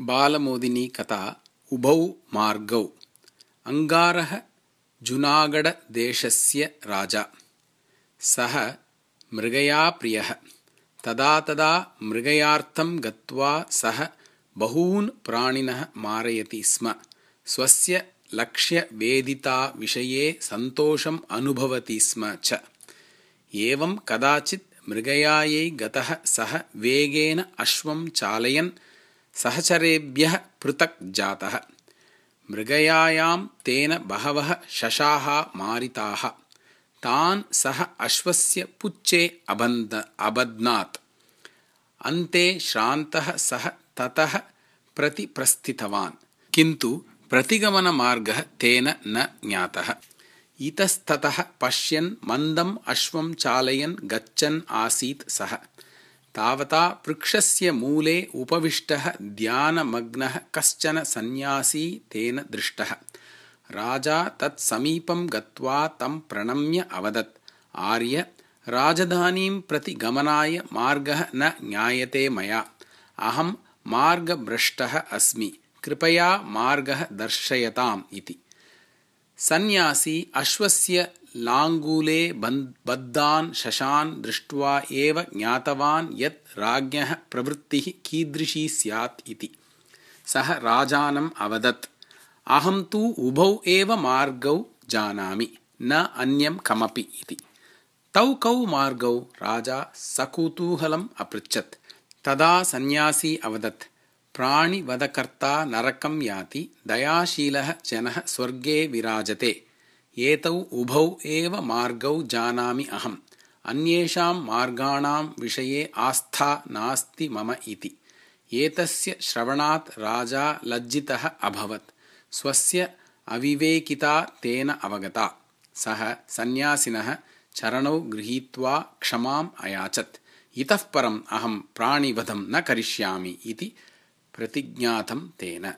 बालमोदिनी कथा उभौ मार्गौ। अङ्गारः जुनागढदेशस्य राजा। सः मृगया प्रियः। तदा तदा मृगयार्थं गत्वा सः बहून् प्राणिनः मारयति स्म। स्वस्य लक्ष्यवेदिताविषये सन्तोषम् अनुभवति स्म च। एवं कदाचित् मृगयायै गतः सः वेगेन अश्वं चालयन् सहचरेभ्यः पृथक् जातः मृगयायां तेन बहवः शशाः मारिताः। तान् सः अश्वस्य पुच्छे अबन्ध अबध्नात्। अन्ते श्रान्तः सः ततः प्रतिप्रस्थितवान्। किन्तु प्रतिगमनमार्गः तेन न ज्ञातः। इतस्ततः पश्यन् मन्दम् अश्वं चालयन् गच्छन् आसीत् सः तावता वृक्षस्य मूले उपविष्टः ध्यानमग्नः कश्चन सन्न्यासी तेन दृष्टः। राजा तत्समीपं गत्वा तं प्रणम्य अवदत्। आर्य राजधानीं प्रति गमनाय मार्गः न ज्ञायते मया। अहं मार्गभ्रष्टः अस्मि कृपया मार्गः दर्शयताम् इति। सन्न्यासी अश्वस्य लाङ्गूले बद्धान् शशान् दृष्ट्वा एव ज्ञातवान् यत् राज्ञः प्रवृत्तिः कीदृशी स्यात् इति। सः राजानम् अवदत् अहं तु उभौ एव मार्गौ जानामि न अन्यं कमपि इति। तौ कौ मार्गौ राजा सकुतूहलम् अपृच्छत्। तदा सन्न्यासी अवदत् प्राणिवधकर्ता नरकं याति दयाशीलः जनः स्वर्गे विराजते एतौ उभौ एव मार्गौ जानामि अहम्। अन्येषां मार्गाणां विषये आस्था नास्ति मम इति। एतस्य श्रवणात् राजा लज्जितः अभवत्। स्वस्य अविवेकिता तेन अवगता। सः सन्न्यासिनः चरणौ गृहीत्वा क्षमाम् अयाचत्। इतः परम् अहं प्राणिवधं न करिष्यामि इति प्रतिज्ञातं तेन